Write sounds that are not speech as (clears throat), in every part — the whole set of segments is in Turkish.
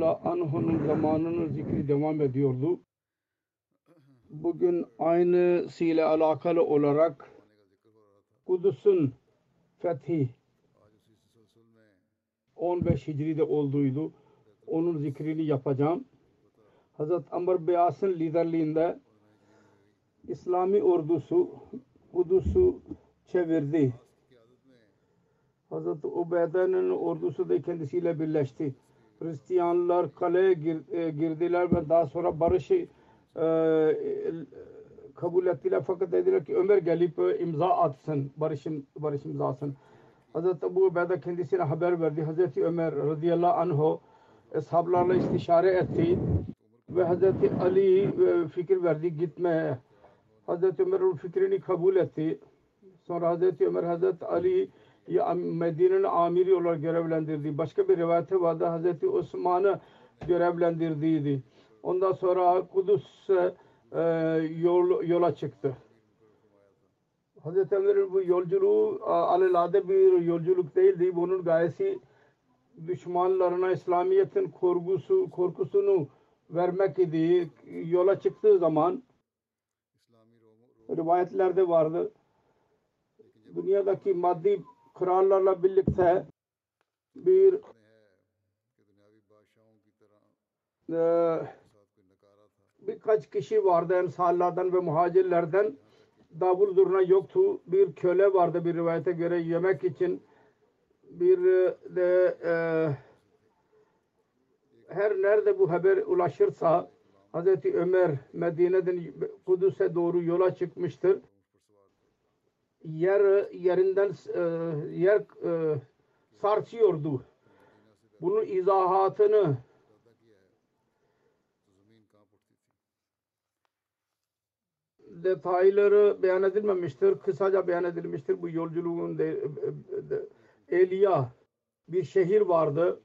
Anh'ın zamanının zikri devam ediyordu. Bugün aynısıyla alakalı olarak Kudüs'ün fethi 15 Hicri'de olduğuydu. Onun zikrini yapacağım. Hazret Amr Beyas'ın liderliğinde İslami ordusu Kudüs'ü çevirdi. Hazreti Ubeyde'nin ordusu da kendisiyle birleşti. Hristiyanlar kaleye gir, e, girdiler ve daha sonra barışı e, kabul ettiler fakat dediler ki Ömer gelip e, imza atsın barış, barış imzasın. Hazreti Ebu Ubeyde kendisine haber verdi. Hazreti Ömer radıyallahu anh'u eshablarla istişare etti ve Hazreti Ali e, fikir verdi gitmeye. Hazreti Ömer fikrini kabul etti. Sonra Hazreti Ömer Hazreti Ali Medine'nin amiri olarak görevlendirdi. Başka bir rivayete vardı Hazreti Osman'ı görevlendirdiydi. Ondan sonra Kudüs'e e, yol, yola çıktı. Hazreti Ömer'in bu yolculuğu alelade bir yolculuk değildi. Bunun gayesi düşmanlarına İslamiyet'in korkusu, korkusunu vermek idi. Yola çıktığı zaman rivayetlerde vardı. Dünyadaki maddi krallarla birlikte bir e, birkaç kişi vardı ensarlardan ve muhacirlerden davul zurna yoktu. Bir köle vardı bir rivayete göre yemek için bir de e, her nerede bu haber ulaşırsa Hazreti Ömer Medine'den Kudüs'e doğru yola çıkmıştır yer yerinden e, yer e, sarsıyordu. Bunun izahatını detayları beyan edilmemiştir. Kısaca beyan edilmiştir bu yolculuğun de, de, Eliya bir şehir vardı.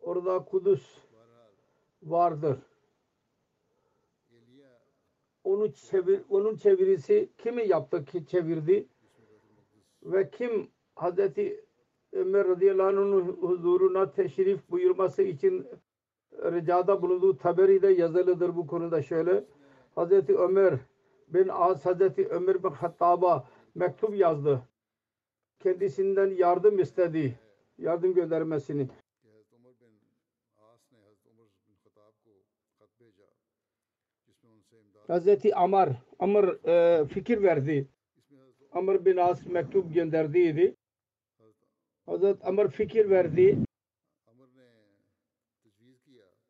Orada Kudüs vardır onu çevir, onun çevirisi kimi yaptı ki çevirdi? Ve kim Hazreti Ömer radıyallahu anh'ın huzuruna teşrif buyurması için ricada bulunduğu taberi de yazılıdır bu konuda şöyle. Hazreti Ömer bin Az Hazreti Ömer bin Hattab'a mektup yazdı. Kendisinden yardım istedi yardım göndermesini Hazreti Amr Amr e, fikir verdi. Amr bin As mektup gönderdiydi. Hazret Amr fikir verdi.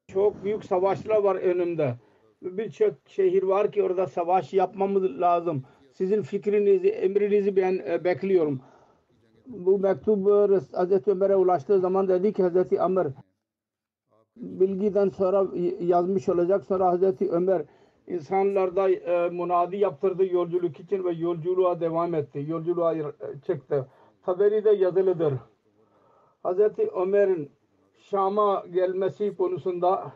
Çok büyük savaşlar var önümde. Birçok şehir var ki orada savaş yapmamız lazım. Sizin fikrinizi, emrinizi ben e, bekliyorum. Bu mektup Hazreti Ömer'e ulaştığı zaman dedi ki Hazreti Amr bilgiden sonra yazmış olacak. Sonra Hazreti Ömer insanlarda e, munadi yaptırdı yolculuk için ve yolculuğa devam etti. Yolculuğa e, çıktı. Haberi de yazılıdır. Hazreti Ömer'in Şam'a gelmesi konusunda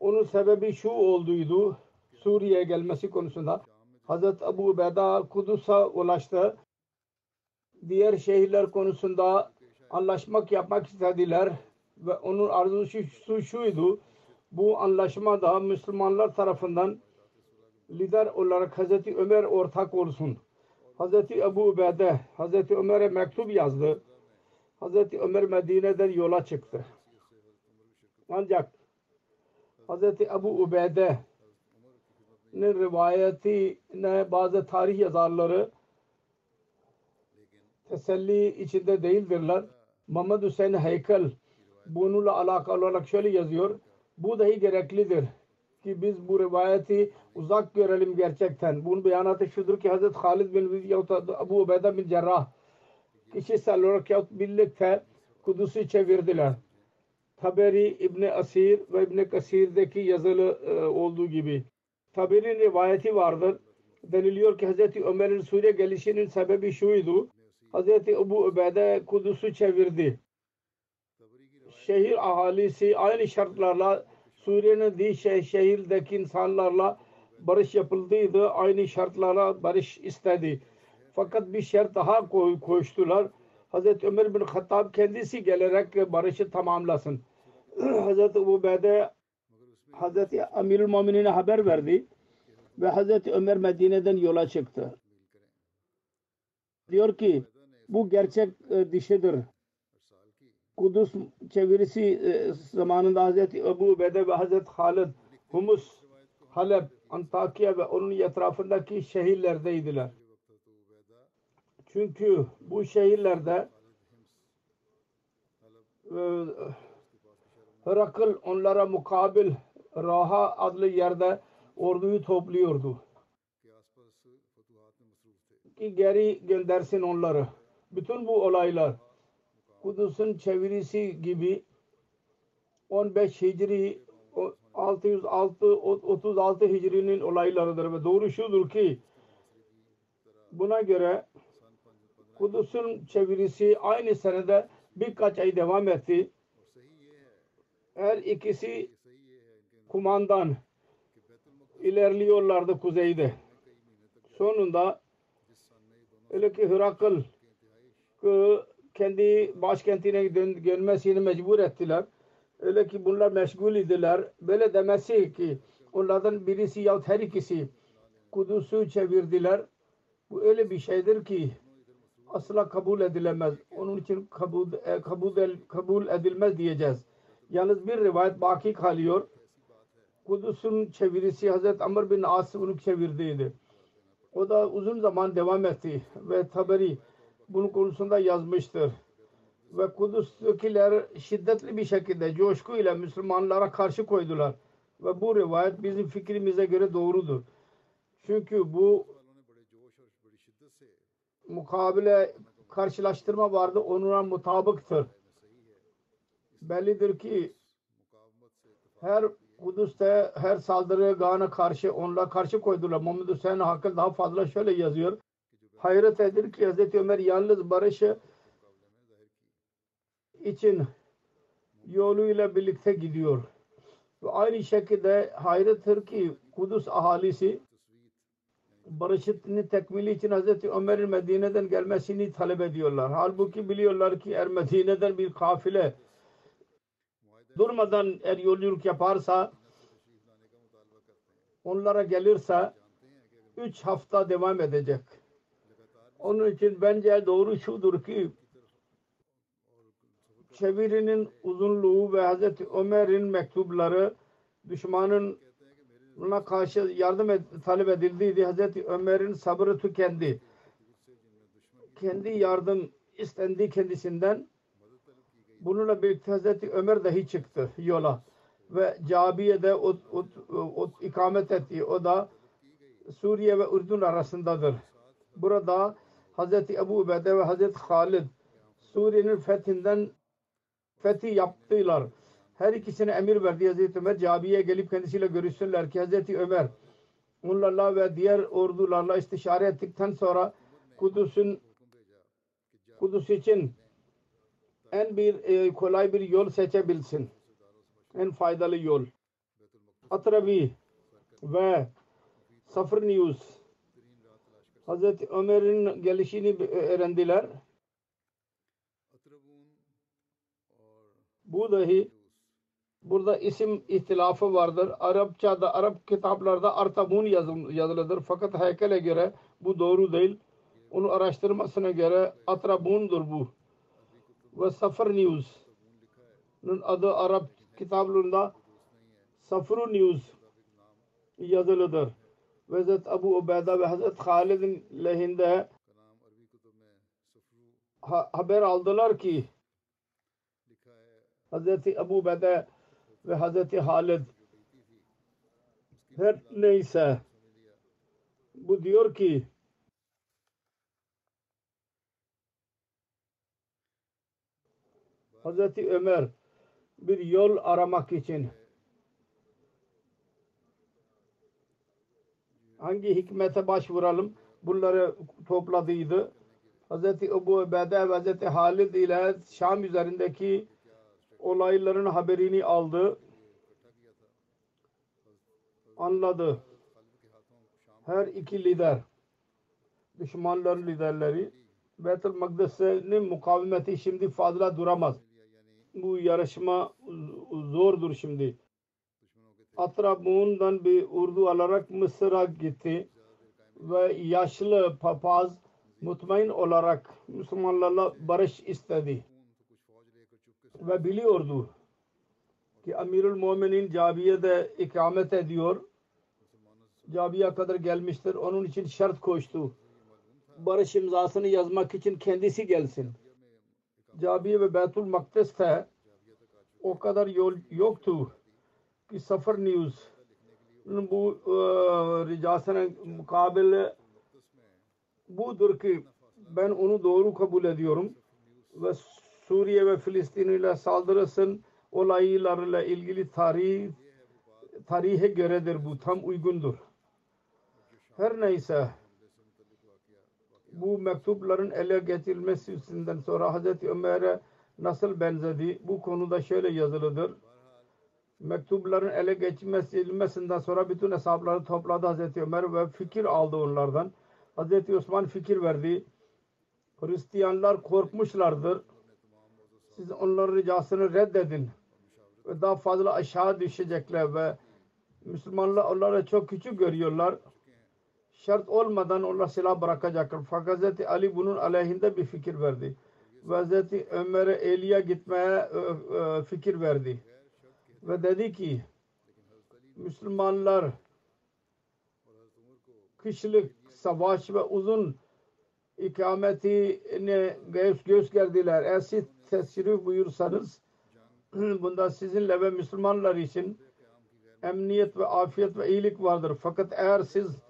onun sebebi şu olduydu. Suriye'ye gelmesi konusunda Hazreti Ebu Ubeyda Kudüs'a ulaştı. Diğer şehirler konusunda anlaşmak yapmak istediler ve onun arzusu şu, şuydu. Bu anlaşma da Müslümanlar tarafından lider olarak Hazreti Ömer ortak olsun. Hazreti Ebu Ubeyde Hazreti Ömer'e mektup yazdı. Hazreti Ömer Medine'den yola çıktı. Ancak Hazreti Ebu Ubeyde'nin rivayetine bazı tarih yazarları teselli içinde değildirler. Muhammed Hüseyin Heykel bununla alakalı olarak şöyle yazıyor. Bu dahi gereklidir ki biz bu rivayeti uzak görelim gerçekten. Bunun beyanatı şudur ki Hazreti Halid bin Velid yahut da Ebu Ubeyde bin Cerrah kişisel olarak yahut birlikte Kudüs'ü çevirdiler. Taberi İbni Asir ve İbni Kasir'deki yazılı e, olduğu gibi. Taberi'nin rivayeti vardır. Deniliyor ki Hazreti Ömer'in Suriye gelişinin sebebi şuydu. Hazreti Ebu Ubeyde Kudüs'ü çevirdi. Şehir ahalisi aynı şartlarla Suriye'nin diğer şeh- şehirdeki insanlarla barış yapıldıydı. Aynı şartlarla barış istedi. Fakat bir şart daha koy, koştular. Hazreti Ömer bin Hattab kendisi gelerek barışı tamamlasın. (clears throat) Hazreti Ebu Beyde Hazreti Amirül Muminin'e haber verdi ve Hazreti Ömer Medine'den yola çıktı. Diyor ki bu gerçek e, dişidir. Kudüs çevirisi e, zamanında Hazreti Ebu Ubeyde ve Hazreti Halid Humus, Halep, Antakya ve onun etrafındaki şehirlerdeydiler. Çünkü bu şehirlerde e, Herakl onlara mukabil Raha adlı yerde orduyu topluyordu. Ki geri göndersin onları. Bütün bu olaylar Kudüs'ün çevirisi gibi 15 Hicri o 606 36 Hicri'nin olaylarıdır ve doğru şudur ki buna göre Kudüs'ün çevirisi aynı senede birkaç ay devam etti. Her ikisi kumandan ilerliyorlardı kuzeyde. Sonunda öyle ki Hırakıl kendi başkentine dön, dönmesini mecbur ettiler. Öyle ki bunlar meşgul idiler. Böyle demesi ki onlardan birisi yahut her ikisi Kudüs'ü çevirdiler. Bu öyle bir şeydir ki asla kabul edilemez. Onun için kabul, e, kabul, kabul edilmez diyeceğiz. Yalnız bir rivayet baki kalıyor. Kudüs'ün çevirisi Hazreti Amr bin As onu çevirdiydi. O da uzun zaman devam etti ve Taberi bunun konusunda yazmıştır. Ve Kudüs'tekiler şiddetli bir şekilde coşkuyla Müslümanlara karşı koydular. Ve bu rivayet bizim fikrimize göre doğrudur. Çünkü bu mukabele karşılaştırma vardı. Onunla mutabıktır. Bellidir ki her Kudüs'te her saldırıya Gana karşı onlara karşı koydular. Muhammed Hüseyin hakkında daha fazla şöyle yazıyor. Hayret edir ki Hz. Ömer yalnız barışı için yoluyla birlikte gidiyor. Ve aynı şekilde hayrettir ki Kudüs ahalisi barışın tekmili için Hz. Ömer'in Medine'den gelmesini talep ediyorlar. Halbuki biliyorlar ki eğer Medine'den bir kafile durmadan eğer yolculuk yaparsa onlara gelirse üç hafta devam edecek. Onun için bence doğru şudur ki çevirinin uzunluğu ve Hazreti Ömer'in mektupları düşmanın buna karşı yardım et, talep edildiydi. Hazreti Ömer'in sabrı tükendi. Kendi yardım istendi kendisinden. Bununla birlikte Hazreti Ömer dahi çıktı yola. Ve Cabiye'de o, o, o, ikamet etti. O da Suriye ve Ürdün arasındadır. Burada Hazreti Ebu Ubeyde ve Hazreti Halid Suriye'nin fethinden fethi yaptılar. Her ikisine emir verdi Hazreti Ömer. Cabiye gelip kendisiyle görüşsünler ki Hazreti Ömer onlarla ve diğer ordularla istişare ettikten sonra Kudüs'ün Kudüs için en bir e, kolay bir yol seçebilsin. En faydalı yol. Atravi ve Safır News Hazreti Ömer'in gelişini öğrendiler. Bu dahi burada isim ihtilafı vardır. Arapçada, Arap kitaplarda Artabun yazılıdır. Fakat heykele göre bu doğru değil. Onu araştırmasına göre Atrabun'dur bu. Ve Safar News'un adı Arap kitaplarında Safru News yazılıdır ve Hazret Abu Ubeyda ve Hazret Halid'in lehinde haber aldılar ki Hazreti Abu Bede ve Hazreti Halid her neyse bu diyor ki Hazreti Ömer bir yol aramak için hangi hikmete başvuralım bunları topladıydı. Hazreti Ebu Ubeyde ve Hazreti Halid ile Şam üzerindeki olayların haberini aldı. Anladı. Her iki lider düşmanların liderleri Beytül Makdis'in mukavemeti şimdi fazla duramaz. Bu yarışma zordur şimdi. Atrabun'dan bir urdu alarak Mısır'a gitti ve yaşlı papaz mutmain olarak Müslümanlarla barış istedi ve biliyordu ki Amirul Mu'minin Cabiye'de ikamet ediyor. Cabiye kadar gelmiştir. Onun için şart koştu. Barış imzasını yazmak için kendisi gelsin. Cabiye ve Beytul Makdis'te o kadar yol yoktu Safar News bu e, ricasına mukabele budur ki ben onu doğru kabul ediyorum ve Suriye ve Filistin ile saldırısın olaylarıyla ilgili tarih tarihe göredir bu tam uygundur. Her neyse bu mektupların ele geçirilmesinden sonra Hazreti Ömer'e nasıl benzedi bu konuda şöyle yazılıdır. Mektupların ele geçirilmesinden sonra bütün hesapları topladı Hazreti Ömer ve fikir aldı onlardan. Hazreti Osman fikir verdi. Hristiyanlar korkmuşlardır. Siz onların ricasını reddedin. Ve daha fazla aşağı düşecekler ve Müslümanlar onları çok küçük görüyorlar. Şart olmadan onlar silah bırakacaklar. Fakat Hz. Ali bunun aleyhinde bir fikir verdi. Ve Hz. Ömer'e Eli'ye gitmeye fikir verdi. Ve dedi ki Müslümanlar kışlık savaş ve uzun ikametine göz, göz gerdiler. Eğer teşrif buyursanız (clears throat) bunda sizinle ve Müslümanlar için emniyet ve afiyet ve iyilik vardır. Fakat eğer siz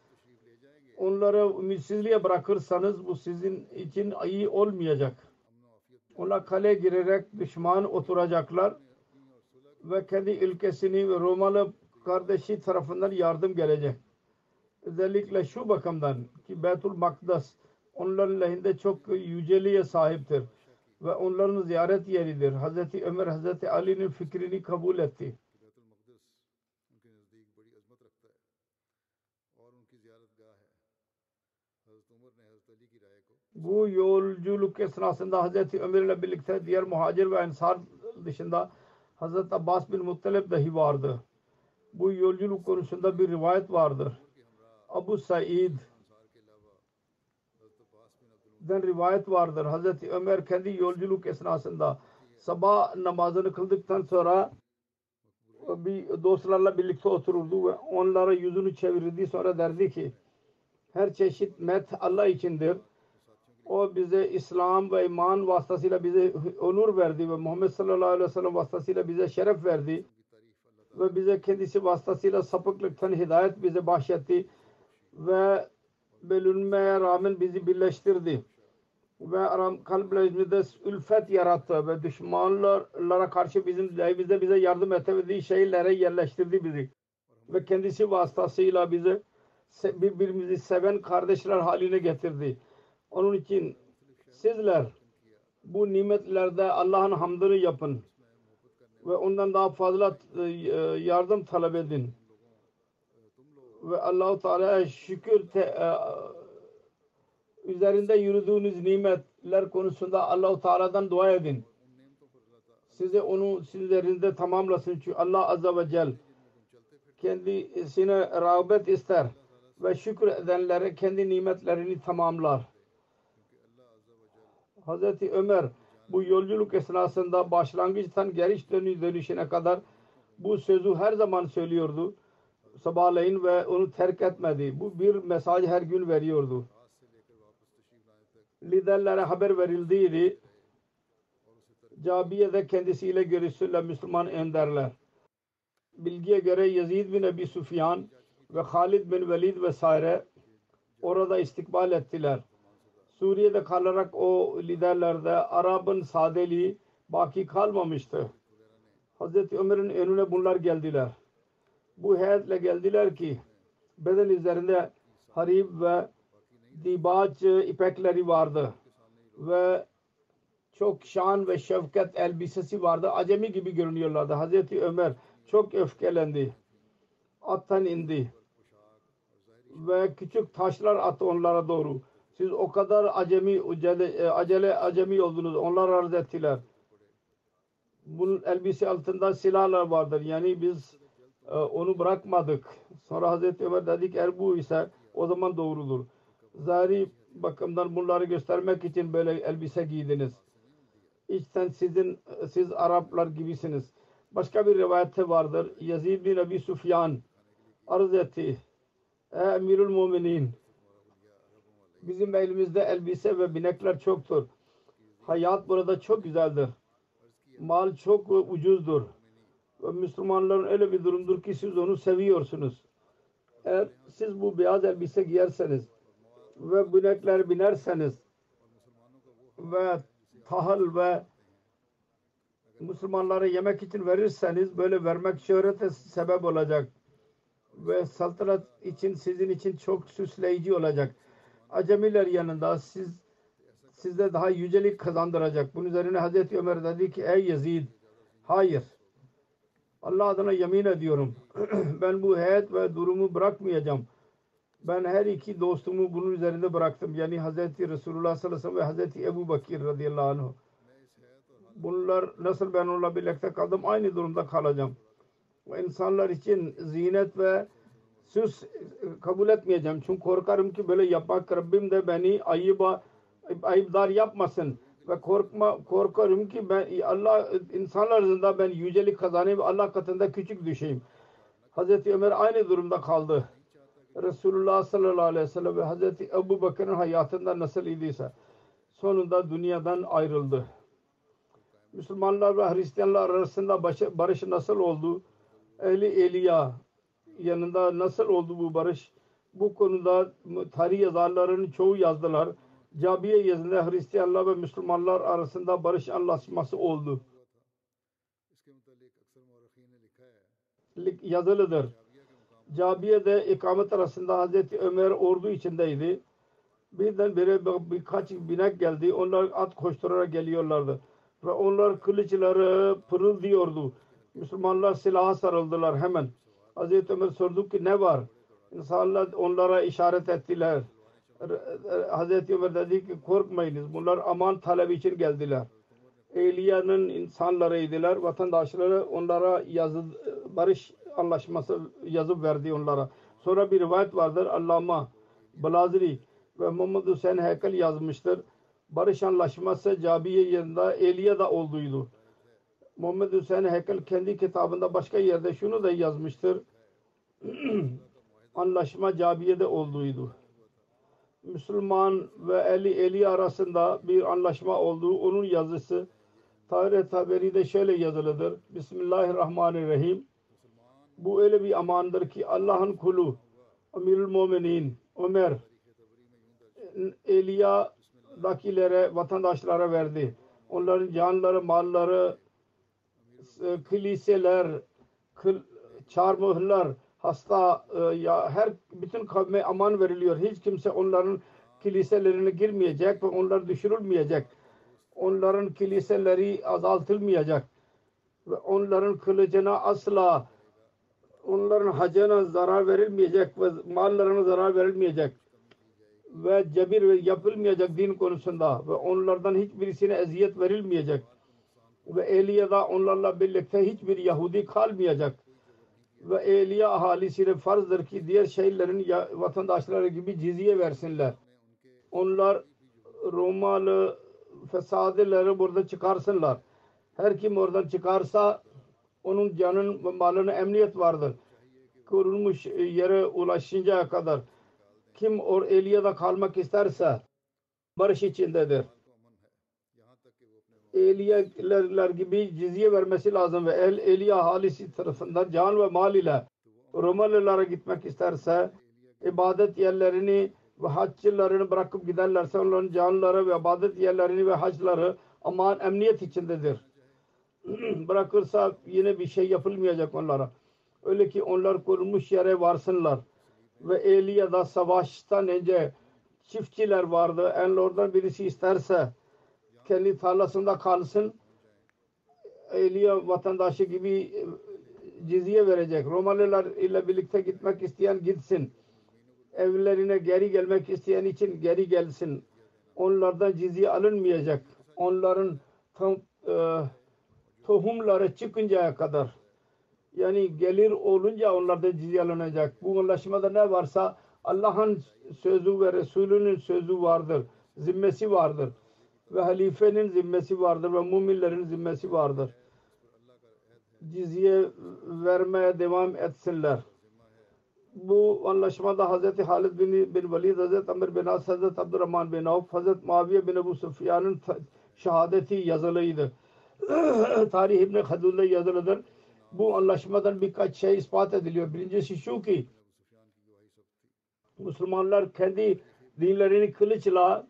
onları ümitsizliğe bırakırsanız bu sizin için iyi olmayacak. Onlar kale girerek düşman oturacaklar ve kendi ülkesini ve Romalı kardeşi tarafından yardım gelecek. Özellikle şu bakımdan ki Betul Makdas onların lehinde çok yüceliğe sahiptir ve onların ziyaret yeridir. Hazreti Ömer Hazreti Ali'nin fikrini kabul etti. Bu yolculuk esnasında Hazreti Ömer ile birlikte diğer muhacir ve ensar dışında Hazreti Abbas bin Muttalib dahi vardı. Bu yolculuk konusunda bir rivayet vardır. Abu Said den rivayet vardır. Hazreti Ömer kendi yolculuk esnasında sabah namazını kıldıktan sonra bir dostlarla birlikte otururdu ve onlara yüzünü çevirirdi. Sonra derdi ki her çeşit met Allah içindir. O bize İslam ve iman vasıtasıyla bize onur verdi ve Muhammed sallallahu aleyhi ve sellem vasıtasıyla bize şeref verdi. Ve bize kendisi vasıtasıyla sapıklıktan hidayet bize bahşetti. Ve bölünmeye rağmen bizi birleştirdi. Ve aram kalplerimizde ülfet yarattı ve düşmanlara karşı bizim bize bize yardım etmediği şeylere yerleştirdi bizi. Ve kendisi vasıtasıyla bize birbirimizi seven kardeşler haline getirdi. Onun için sizler bu nimetlerde Allah'ın hamdını yapın ve ondan daha fazla e, yardım talep edin. ve Allahu Teala'ya şükür te, e, üzerinde yürüdüğünüz nimetler konusunda Allahu Teala'dan dua edin. Size onu sizin üzerinde tamamlasın. Çünkü Allah Azze ve Celle kendisine rağbet ister ve şükür edenlere kendi nimetlerini tamamlar. Hazreti Ömer bu yolculuk esnasında başlangıçtan geriş dönüş dönüşüne kadar bu sözü her zaman söylüyordu. Sabahleyin ve onu terk etmedi. Bu bir mesaj her gün veriyordu. Liderlere haber verildiydi. Cabiye'de kendisiyle görüşürler Müslüman önderler. Bilgiye göre Yazid bin Ebi Sufyan ve Halid bin Velid vesaire orada istikbal ettiler. Suriye'de kalarak o liderlerde Arap'ın sadeliği baki kalmamıştı. Hazreti Ömer'in önüne bunlar geldiler. Bu heyetle geldiler ki beden üzerinde harip ve dibaç ipekleri vardı ve çok şan ve şefkat elbisesi vardı. Acemi gibi görünüyorlardı. Hazreti Ömer çok öfkelendi. Attan indi. Ve küçük taşlar attı onlara doğru. Siz o kadar acemi, acele, acele acemi oldunuz. Onlar arz ettiler. Bunun elbise altında silahlar vardır. Yani biz e, onu bırakmadık. Sonra Hazreti Ömer dedi ki eğer bu ise o zaman doğrudur. Zahiri bakımdan bunları göstermek için böyle elbise giydiniz. İçten sizin siz Araplar gibisiniz. Başka bir rivayette vardır. Yazid bin Abi Sufyan arz etti. Ey Emirül Muminin bizim elimizde elbise ve binekler çoktur. Hayat burada çok güzeldir. Mal çok ucuzdur. Ve Müslümanların öyle bir durumdur ki siz onu seviyorsunuz. Eğer siz bu beyaz elbise giyerseniz ve binekler binerseniz ve tahıl ve Müslümanlara yemek için verirseniz böyle vermek şöhrete sebep olacak ve saltanat için sizin için çok süsleyici olacak. Acemiler yanında siz sizde daha yücelik kazandıracak. Bunun üzerine Hazreti Ömer dedi ki ey Yazid hayır Allah adına yemin ediyorum (clears throat) ben bu heyet ve durumu bırakmayacağım. Ben her iki dostumu bunun üzerinde bıraktım. Yani Hazreti Resulullah sallallahu aleyhi ve Hazreti Ebu Bakir radıyallahu anh. Bunlar nasıl ben onunla birlikte kaldım aynı durumda kalacağım. Ve insanlar için zinet ve süs kabul etmeyeceğim. Çünkü korkarım ki böyle yapmak Rabbim de beni ayıba ayıpdar yapmasın. Ve korkma korkarım ki ben Allah insanlar arasında ben yücelik kazanayım Allah katında küçük düşeyim. Hazreti Ömer aynı durumda kaldı. Resulullah sallallahu aleyhi ve sellem ve Hazreti Ebu Bakır'ın hayatında nasıl idiyse sonunda dünyadan ayrıldı. Müslümanlar ve Hristiyanlar arasında barış nasıl oldu? Ehli Eliya yanında nasıl oldu bu barış? Bu konuda tarih yazarlarının çoğu yazdılar. Cabiye yazında Hristiyanlar ve Müslümanlar arasında barış anlaşması oldu. Yazılıdır. Cabiye'de ikamet arasında Hazreti Ömer ordu içindeydi. Birdenbire birkaç binek geldi. Onlar at koşturarak geliyorlardı. Ve onlar kılıçları pırıldıyordu. Müslümanlar silaha sarıldılar hemen. Hazreti Ömer sordu ki ne var? İnsanlar onlara işaret ettiler. Hazreti Ömer dedi ki korkmayınız. Bunlar aman talebi için geldiler. Eyliya'nın insanlarıydılar. Vatandaşları onlara yazı, barış anlaşması yazıp verdi onlara. Sonra bir rivayet vardır. Allama Balazri ve Muhammed Hüseyin Heykel yazmıştır. Barış anlaşması Cabiye yerinde Eliya'da olduydu. Muhammed Hüseyin Heykel kendi kitabında başka yerde şunu da yazmıştır. (clears throat) Anlaşma Cabiye'de olduydu. Müslüman ve Eli Eli arasında bir anlaşma olduğu onun yazısı tarih taberi şöyle yazılıdır. Bismillahirrahmanirrahim. Bu öyle bir amandır ki Allah'ın kulu Amirül Muminin Ömer Eliya'dakilere vatandaşlara verdi. Onların canları, malları, kiliseler, çarmıhlar, hasta ya her bütün kavme aman veriliyor. Hiç kimse onların kiliselerine girmeyecek ve onlar düşürülmeyecek. Onların kiliseleri azaltılmayacak ve onların kılıcına asla onların hacına zarar verilmeyecek ve mallarına zarar verilmeyecek ve cebir yapılmayacak din konusunda ve onlardan hiçbirisine eziyet verilmeyecek ve Eliye'de onlarla birlikte hiçbir Yahudi kalmayacak ve Eliye ahalisine farzdır ki diğer şehirlerin vatandaşları gibi cizye versinler. Onlar Romalı fesadileri burada çıkarsınlar. Her kim oradan çıkarsa onun canın ve malına emniyet vardır. Kurulmuş yere ulaşıncaya kadar kim or Eliye'de kalmak isterse barış içindedir. Eliyeler gibi cizye vermesi lazım ve El Eliye ahalisi tarafından can ve mal ile Romalılara gitmek isterse ibadet yerlerini ve haccılarını bırakıp giderlerse onların canları ve ibadet yerlerini ve hacları aman emniyet içindedir. (clears throat) Bırakırsa yine bir şey yapılmayacak onlara. Öyle ki onlar kurulmuş yere varsınlar. Ve Eliye'de savaştan önce çiftçiler vardı. En oradan birisi isterse kendi tarlasında kalsın. Eliye vatandaşı gibi e, cizye verecek. Romalılar ile birlikte gitmek isteyen gitsin. Evlerine geri gelmek isteyen için geri gelsin. Onlardan cizye alınmayacak. Onların tam, e, tohumları çıkıncaya kadar yani gelir olunca onlardan cizye alınacak. Bu anlaşmada ne varsa Allah'ın sözü ve Resulünün sözü vardır. Zimmesi vardır. Ve halifenin zimmesi vardır ve müminlerin zimmesi vardır. Cizye vermeye devam etsinler. Bu anlaşmada Hazreti Halid bin, bin Velid, Hazreti Amr bin As, Hazreti Abdurrahman bin Avf, Hazreti Muaviye bin Ebu Sufyan'ın şehadeti yazılıydı. (clears throat) Tarih İbni Hadul'da yazılıdır. Bu anlaşmadan birkaç şey ispat ediliyor. Birincisi şu ki Müslümanlar kendi dinlerini kılıçla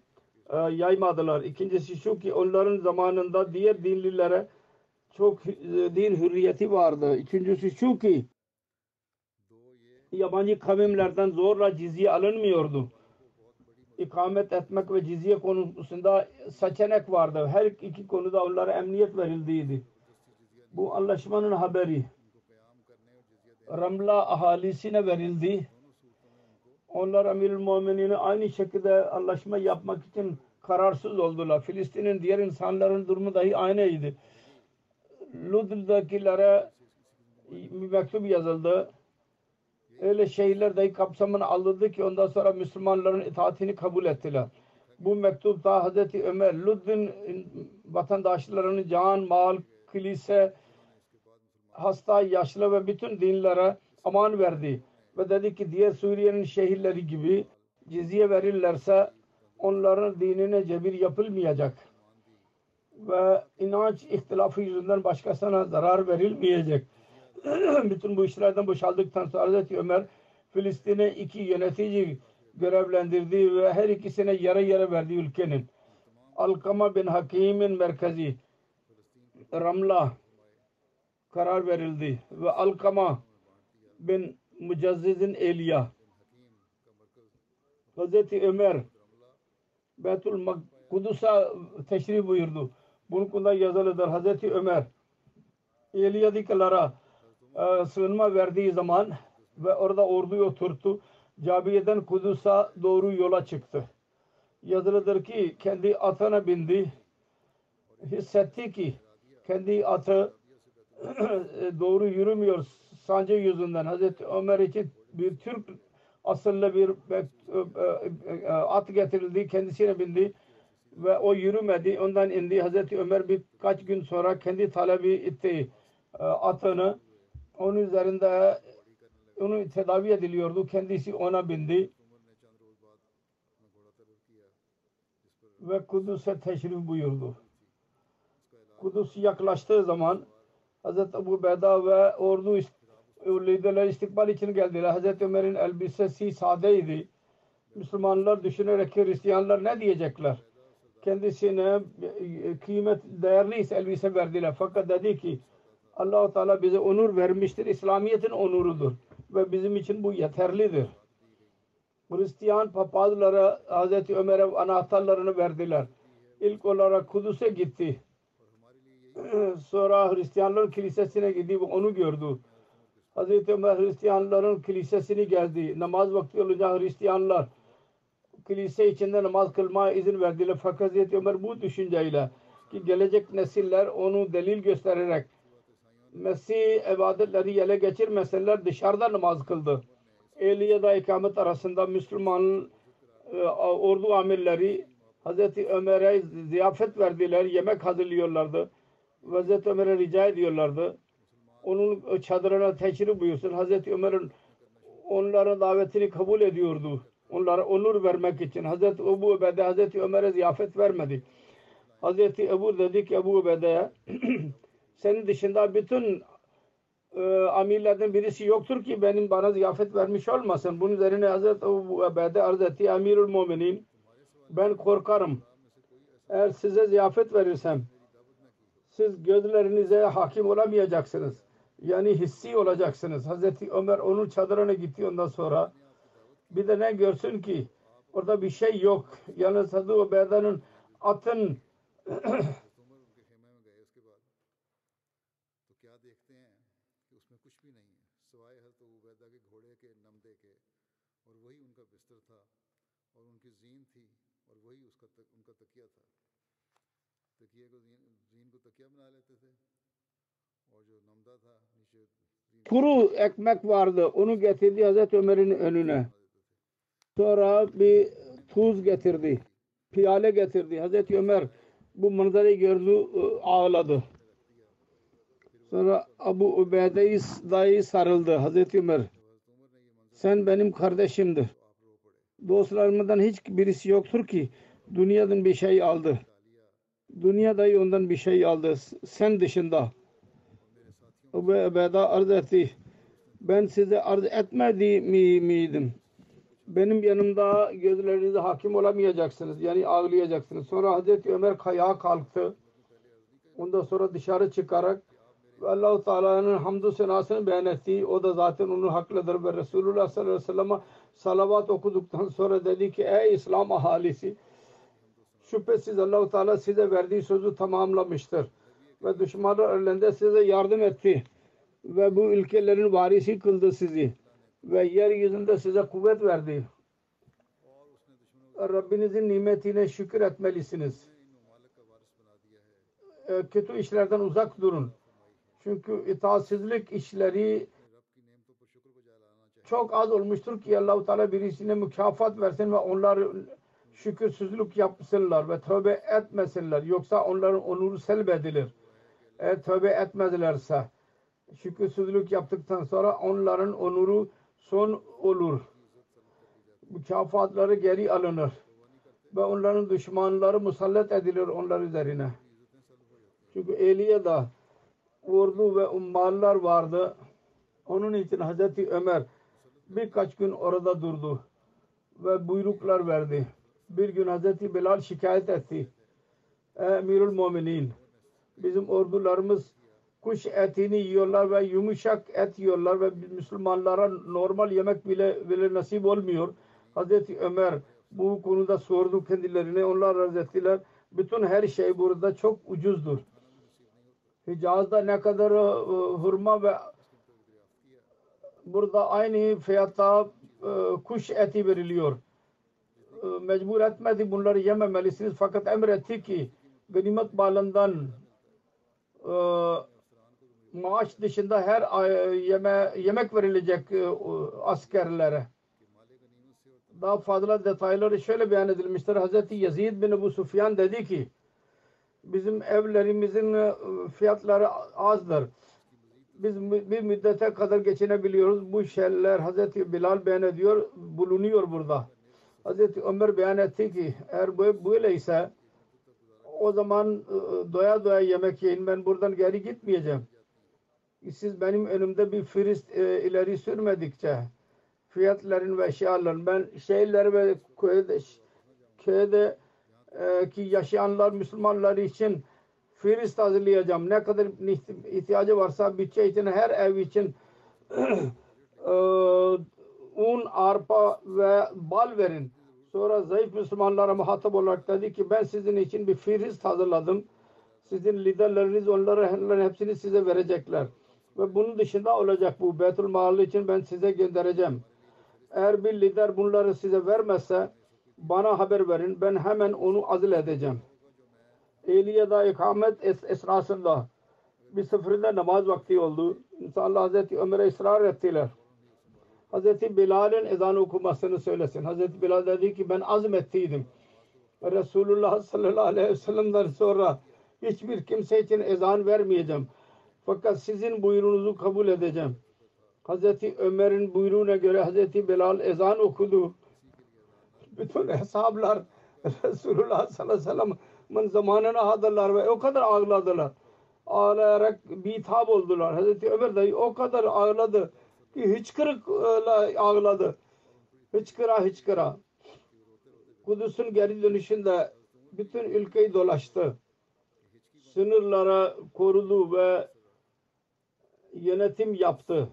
e, yaymadılar. İkincisi şu ki onların zamanında diğer dinlilere çok e, din hürriyeti vardı. Üçüncüsü şu ki yabancı kavimlerden zorla cizye alınmıyordu. İkamet etmek ve cizye konusunda seçenek vardı. Her iki konuda onlara emniyet verildiydi. Bu anlaşmanın haberi Ramla ahalisine verildi. Onlar Emirül Mu'minine aynı şekilde anlaşma yapmak için kararsız oldular. Filistin'in diğer insanların durumu dahi aynıydı. Lud'dakilere bir mektup yazıldı. Öyle şehirler dahi kapsamına alındı ki ondan sonra Müslümanların itaatini kabul ettiler. Bu mektupta Hazreti Ömer Lud'un vatandaşlarının can, mal, kilise, hasta, yaşlı ve bütün dinlere aman verdi. Ve dedi ki diğer Suriye'nin şehirleri gibi cizye verirlerse onların dinine cebir yapılmayacak. Ve inanç ihtilafı yüzünden başkasına zarar verilmeyecek. (clears throat) bütün bu işlerden boşaldıktan sonra Hazreti Ömer Filistin'e iki yönetici görevlendirdi ve her ikisine yarı yarı verdi ülkenin. Alkama bin Hakim'in merkezi Ramla karar verildi ve Alkama bin Mucazziz'in Eliya Hazreti Ömer Betül Kudüs'a teşrif buyurdu. Bunun konuda yazılıdır. Hazreti Ömer Eliya'dakilara e, sığınma verdiği zaman ve orada orduyu oturttu. Cabiye'den Kudüs'a doğru yola çıktı. Yazılıdır ki kendi atına bindi. Hissetti ki kendi atı (clears throat) doğru yürümüyor sancı yüzünden. Hazreti Ömer için bir Türk asıllı bir at getirildi. Kendisine bindi ve o yürümedi. Ondan indi. Hazreti Ömer birkaç gün sonra kendi talebi itti atını. Onun üzerinde onu tedavi ediliyordu. Kendisi ona bindi. Ve Kudüs'e teşrif buyurdu. Kudüs yaklaştığı zaman Hazreti Ebu Beda ve ordu liderler istikbal için geldiler. Hazreti Ömer'in elbisesi sadeydi. Müslümanlar düşünerek ki Hristiyanlar ne diyecekler? Kendisine kıymet değerli elbise verdiler. Fakat dedi ki Allah-u Teala bize onur vermiştir. İslamiyet'in onurudur. Ve bizim için bu yeterlidir. Hristiyan papazlara Hazreti Ömer'e anahtarlarını verdiler. İlk olarak Kudüs'e gitti. (clears throat) Sonra Hristiyanlar kilisesine gidip onu gördü. Hazreti Ömer Hristiyanların kilisesini gezdi. Namaz vakti olunca Hristiyanlar kilise içinde namaz kılmaya izin verdiler. Fakat Hazreti Ömer bu düşünceyle ki gelecek nesiller onu delil göstererek Mesih ibadetleri ele geçirmeseler dışarıda namaz kıldı. Ehli ya da ikamet arasında Müslüman e, ordu amirleri Hazreti Ömer'e ziyafet verdiler. Yemek hazırlıyorlardı. Hazreti Ömer'e rica ediyorlardı. Onun çadırına teşrif buyursun. Hazreti Ömer'in onların davetini kabul ediyordu. Onlara onur vermek için. Hazreti Ebu Ubeyde Hazreti Ömer'e ziyafet vermedi. Hazreti Ebu dedi ki Ebu Ubeyde'ye (clears throat) senin dışında bütün e, amirlerden birisi yoktur ki benim bana ziyafet vermiş olmasın. Bunun üzerine Hazreti Ebu Ubeyde arz etti. Amirul Muminin ben korkarım. Eğer size ziyafet verirsem siz gözlerinize hakim olamayacaksınız yani hissi olacaksınız. Hazreti Ömer onun çadırına gitti ondan sonra. Bir de ne görsün ki orada bir şey yok. Yalnız Hazreti Ubeyda'nın atın تکیے کو زین کو تکیہ بنا لیتے تھے kuru ekmek vardı. Onu getirdi Hazreti Ömer'in önüne. Sonra bir tuz getirdi. Piyale getirdi. Hazreti Ömer bu manzarayı gördü, ıı, ağladı. Sonra Abu Ubeyde'yi dayı sarıldı. Hazreti Ömer sen benim kardeşimdir. Dostlarımdan hiç birisi yoktur ki dünyadan bir şey aldı. Dünya dahi ondan bir şey aldı. Sen dışında. Ebu Ubeyda arz etti. Ben size arz etmedi mi, miydim? Benim yanımda gözlerinize hakim olamayacaksınız. Yani ağlayacaksınız. Sonra Hazreti Ömer kayağa kalktı. Ondan sonra dışarı çıkarak Allah-u Teala'nın hamdü senasını beyan etti. O da zaten onun haklıdır ve Resulullah sallallahu aleyhi ve sellem'e salavat okuduktan sonra dedi ki ey İslam ahalisi şüphesiz Allah-u Teala size verdiği sözü tamamlamıştır ve düşmanlar elinde size yardım etti ve bu ülkelerin varisi kıldı sizi ve yeryüzünde size kuvvet verdi. Rabbinizin nimetine şükür etmelisiniz. E, kötü işlerden uzak durun. Çünkü itaatsizlik işleri çok az olmuştur ki Allahu Teala birisine mükafat versin ve onlar şükürsüzlük yapsınlar ve tövbe etmesinler. Yoksa onların onuru selbedilir. Eğer tövbe etmezlerse şükürsüzlük yaptıktan sonra onların onuru son olur. Mükafatları geri alınır. Ve onların düşmanları musallat edilir onlar üzerine. Çünkü Eliye'de ordu ve ummallar vardı. Onun için Hazreti Ömer birkaç gün orada durdu ve buyruklar verdi. Bir gün Hazreti Bilal şikayet etti. Emirül Muminin bizim ordularımız kuş etini yiyorlar ve yumuşak et yiyorlar ve Müslümanlara normal yemek bile bile nasip olmuyor. Hazreti Ömer bu konuda sordu kendilerine. Onlar razı ettiler. Bütün her şey burada çok ucuzdur. Hicaz'da ne kadar e, hurma ve burada aynı fiyatta e, kuş eti veriliyor. E, mecbur etmedi bunları yememelisiniz fakat emretti ki ganimet malından e, maaş dışında her ay yeme, yemek verilecek e, askerlere. Daha fazla detayları şöyle beyan edilmiştir. Hazreti Yazid bin Ebu Sufyan dedi ki bizim evlerimizin e, fiyatları azdır. Biz bir müddete kadar geçinebiliyoruz. Bu şeyler Hazreti Bilal beyan ediyor, bulunuyor burada. Hazreti Ömer beyan etti ki eğer bu böyleyse o zaman e, doya doya yemek yiyin. Ben buradan geri gitmeyeceğim. Siz benim önümde bir firist e, ileri sürmedikçe fiyatların ve eşyaların ben şeyler ve köyde, köyde ki yaşayanlar Müslümanlar için firist hazırlayacağım. Ne kadar ihtiyacı varsa bütçe için her ev için un, arpa ve bal verin. Sonra zayıf Müslümanlara muhatap olarak dedi ki ben sizin için bir firist hazırladım. Sizin liderleriniz onları onların hepsini size verecekler. Ve bunun dışında olacak bu. Beytül Mal için ben size göndereceğim. Eğer bir lider bunları size vermezse bana haber verin. Ben hemen onu azil edeceğim. Eyliya'da ikamet es esnasında bir seferinde namaz vakti oldu. İnsanlar Hazreti Ömer'e ısrar ettiler. Hazreti Bilal'in ezan okumasını söylesin. Hazreti Bilal dedi ki ben azmettiydim. Resulullah sallallahu aleyhi ve sellem'den sonra hiçbir kimse için ezan vermeyeceğim. Fakat sizin buyruğunuzu kabul edeceğim. Hazreti Ömer'in buyruğuna göre Hazreti Bilal ezan okudu. Bütün hesaplar Resulullah sallallahu aleyhi ve sellem'in zamanına hazırlar ve o kadar ağladılar. Ağlayarak bitap oldular. Hazreti Ömer dahi o kadar ağladı hıçkırıkla ağladı. Hıçkıra hıçkıra. Kudüs'ün geri dönüşünde bütün ülkeyi dolaştı. Sınırlara korudu ve yönetim yaptı.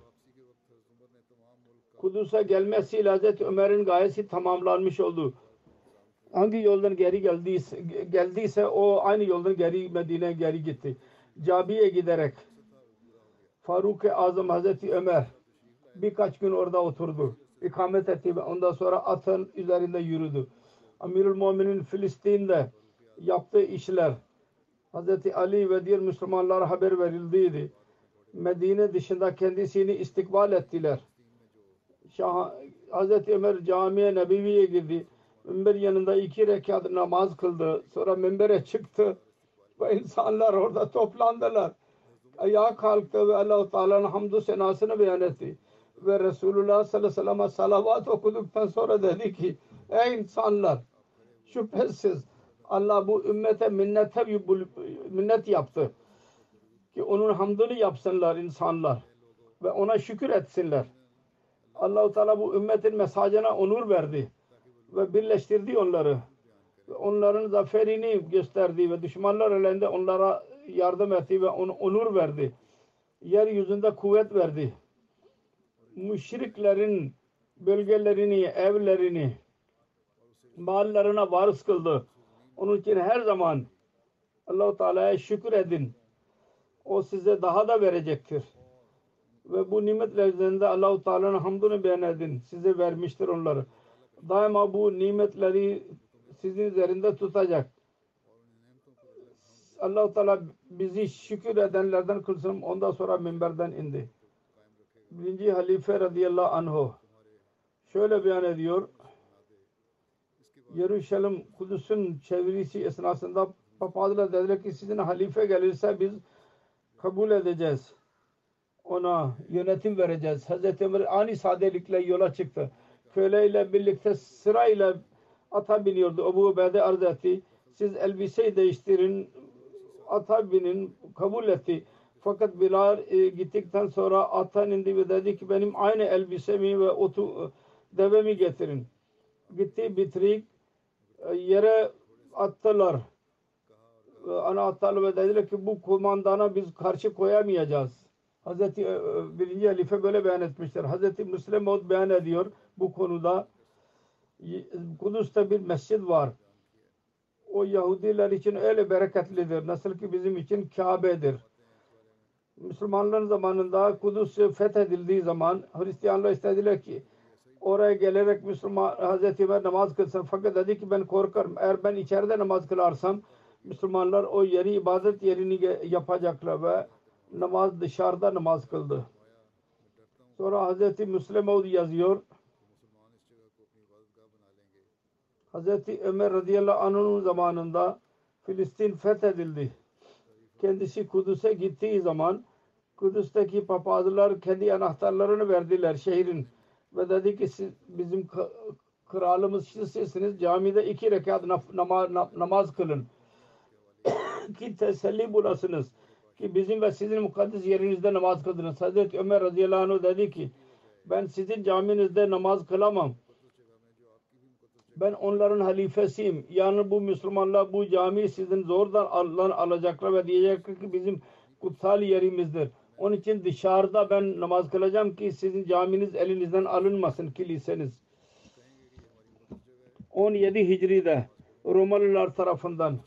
Kudüs'e gelmesiyle Hazreti Ömer'in gayesi tamamlanmış oldu. Hangi yoldan geri geldiyse, geldiyse o aynı yoldan geri Medine'ye geri gitti. Cabi'ye giderek Faruk-ı Azam Hazreti Ömer birkaç gün orada oturdu. İkamet etti ondan sonra atın üzerinde yürüdü. Amirül Mu'minin Filistin'de yaptığı işler Hazreti Ali ve diğer Müslümanlara haber verildiydi. Medine dışında kendisini istikbal ettiler. Şah, Hazreti Ömer camiye Nebevi'ye girdi. Minber yanında iki rekat namaz kıldı. Sonra minbere çıktı ve insanlar orada toplandılar. Ayağa kalktı ve Allah-u Teala'nın hamdü senasını beyan etti. Ve Resulullah sallallahu aleyhi ve sellem'e salavat okuduktan sonra dedi ki ey insanlar şüphesiz Allah bu ümmete minnete minnet yaptı. Ki onun hamdını yapsınlar insanlar. Ve ona şükür etsinler. Allah-u Teala bu ümmetin mesajına onur verdi. Ve birleştirdi onları. Ve onların zaferini gösterdi ve düşmanlar elinde onlara yardım etti ve on, onur verdi. Yeryüzünde kuvvet verdi. Müşriklerin bölgelerini, evlerini, mallarına varis kıldı. Onun için her zaman Allah-u Teala'ya şükür edin. O size daha da verecektir. Ve bu nimetler üzerinde Allah-u Teala'nın hamdını beyan edin. Size vermiştir onları. Daima bu nimetleri sizin üzerinde tutacak. Allah-u Teala bizi şükür edenlerden kılsın. Ondan sonra minberden indi. Birinci halife radıyallahu anhu şöyle beyan ediyor. Yeruşalim Kudüs'ün çevirisi esnasında papazlar dediler ki sizin halife gelirse biz kabul edeceğiz. Ona yönetim vereceğiz. Hazreti Ömer ani sadelikle yola çıktı. Köleyle birlikte sırayla ata biniyordu. Ebu Ubeyde arz etti. Siz elbiseyi değiştirin. Ata binin. Kabul etti. Fakat Bilal e, gittikten sonra ata indi ve dedi ki benim aynı elbisemi ve otu devemi getirin. Gitti bitirik e, yere attılar. E, ana attılar ve dediler ki bu kumandana biz karşı koyamayacağız. Hazreti e, birinci halife böyle beyan etmişler. Hazreti Müslim Maud beyan ediyor bu konuda. Kudüs'te bir mescid var. O Yahudiler için öyle bereketlidir. Nasıl ki bizim için Kabe'dir. Müslümanların zamanında Kudüs fethedildiği zaman Hristiyanlar istediler ki oraya gelerek Müslüman Hazreti Ömer namaz kılsın. Fakat dedi ki ben korkarım. Eğer ben içeride namaz kılarsam Müslümanlar o yeri ibadet yerini yapacaklar ve namaz dışarıda namaz kıldı. Sonra Hazreti Müslim yazıyor. Hazreti Ömer radıyallahu anh'ın zamanında Filistin fethedildi. Kendisi Kudüs'e gittiği zaman Kudüs'teki papazlar kendi anahtarlarını verdiler şehrin ve dedi ki siz bizim kralımız sizsiniz camide iki rekat namaz, kılın (coughs) ki teselli bulasınız ki bizim ve sizin mukaddes yerinizde namaz kıldınız. Hazreti Ömer radıyallahu anh dedi ki ben sizin caminizde namaz kılamam. Ben onların halifesiyim. Yani bu Müslümanlar bu cami sizin zordan Allah alacaklar ve diyecekler ki bizim kutsal yerimizdir. Onun için dışarıda ben namaz kılacağım ki sizin caminiz elinizden alınmasın kiliseniz. 17 Hicri'de Romalılar tarafından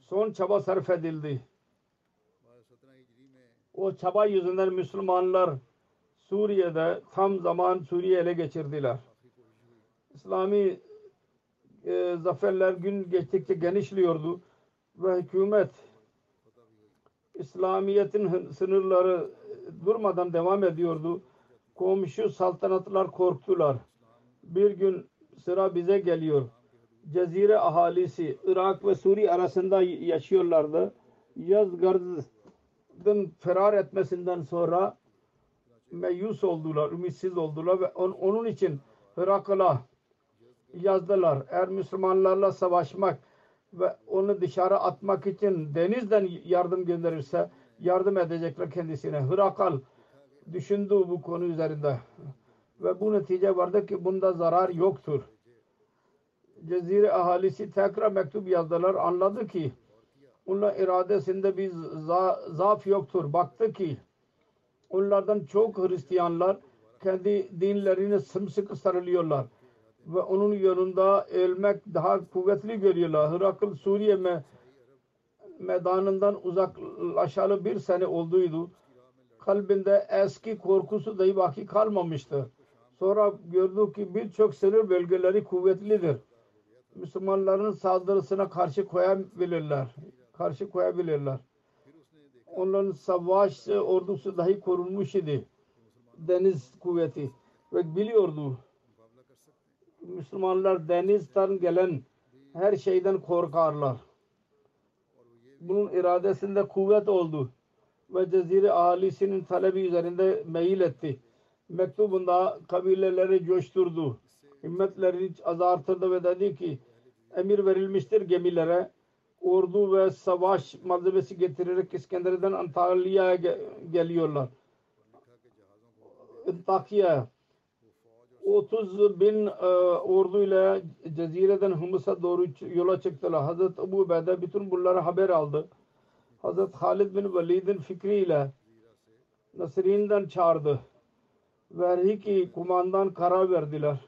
son çaba sarf edildi. O çaba yüzünden Müslümanlar Suriye'de tam zaman Suriye ele geçirdiler. İslami e, zaferler gün geçtikçe genişliyordu ve hükümet İslamiyet'in sınırları durmadan devam ediyordu. Komşu saltanatlar korktular. Bir gün sıra bize geliyor. Cezire ahalisi Irak ve Suriye arasında yaşıyorlardı. Yazgard'ın ferar etmesinden sonra meyus oldular, ümitsiz oldular ve on- onun için Hırakal'a yazdılar. Eğer Müslümanlarla savaşmak ve onu dışarı atmak için denizden yardım gönderirse yardım edecekler kendisine. Hırakal düşündü bu konu üzerinde ve bu netice vardı ki bunda zarar yoktur. Cezire ahalisi tekrar mektup yazdılar. Anladı ki onlar iradesinde bir za- zaaf yoktur. Baktı ki onlardan çok Hristiyanlar kendi dinlerine sımsıkı sarılıyorlar ve onun yanında ölmek daha kuvvetli görüyorlar. Hırakıl Suriye me meydanından uzaklaşalı bir sene olduydu. Kalbinde eski korkusu dahi baki kalmamıştı. Sonra gördü ki birçok sınır bölgeleri kuvvetlidir. Müslümanların saldırısına karşı koyabilirler. Karşı koyabilirler. Onların savaş ordusu dahi korunmuş idi. Deniz kuvveti. Ve biliyordu Müslümanlar denizden gelen her şeyden korkarlar. Bunun iradesinde kuvvet oldu ve cezire ahalisinin talebi üzerinde meyil etti. Mektubunda kabileleri coşturdu. Himmetlerini azartırdı ve dedi ki emir verilmiştir gemilere ordu ve savaş malzemesi getirerek İskenderiye'den Antalya'ya ge- geliyorlar. Antakya 30 bin e, orduyla Cezire'den Humus'a doğru yola çıktılar. Hazreti Ebu Ubeyde bütün bunları haber aldı. Hazreti Halid bin Velid'in fikriyle Nasrin'den çağırdı. Ve her iki kumandan karar verdiler.